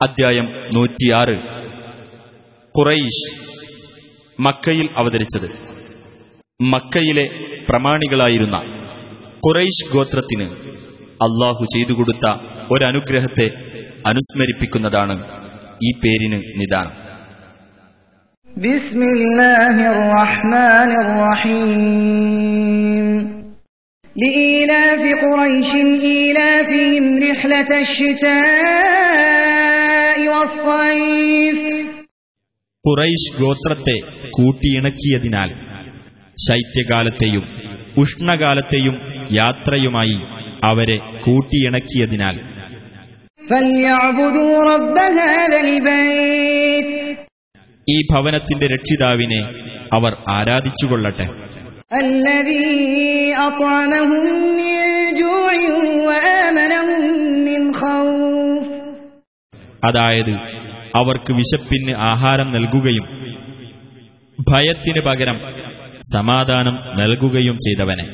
അദ്ധ്യായം നൂറ്റിയാറ് ഖുറൈഷ് മക്കയിൽ അവതരിച്ചത് മക്കയിലെ പ്രമാണികളായിരുന്ന ഖുറൈഷ് ഗോത്രത്തിന് അള്ളാഹു ചെയ്തുകൊടുത്ത ഒരനുഗ്രഹത്തെ അനുസ്മരിപ്പിക്കുന്നതാണ് ഈ പേരിന് നിദാനം بسم الله الرحمن الرحيم لإيلاف قريش إيلافهم رحلة الشتاء കുറൈഷ് ഗോത്രത്തെ കൂട്ടിയിണക്കിയതിനാൽ ശൈത്യകാലത്തെയും ഉഷ്ണകാലത്തെയും യാത്രയുമായി അവരെ കൂട്ടിയിണക്കിയതിനാൽ. ഈ ഭവനത്തിന്റെ രക്ഷിതാവിനെ അവർ ആരാധിച്ചുകൊള്ളട്ടെ. അതായത് അവർക്ക് വിശപ്പിന് ആഹാരം നൽകുകയും ഭയത്തിന് പകരം സമാധാനം നൽകുകയും ചെയ്തവനെ.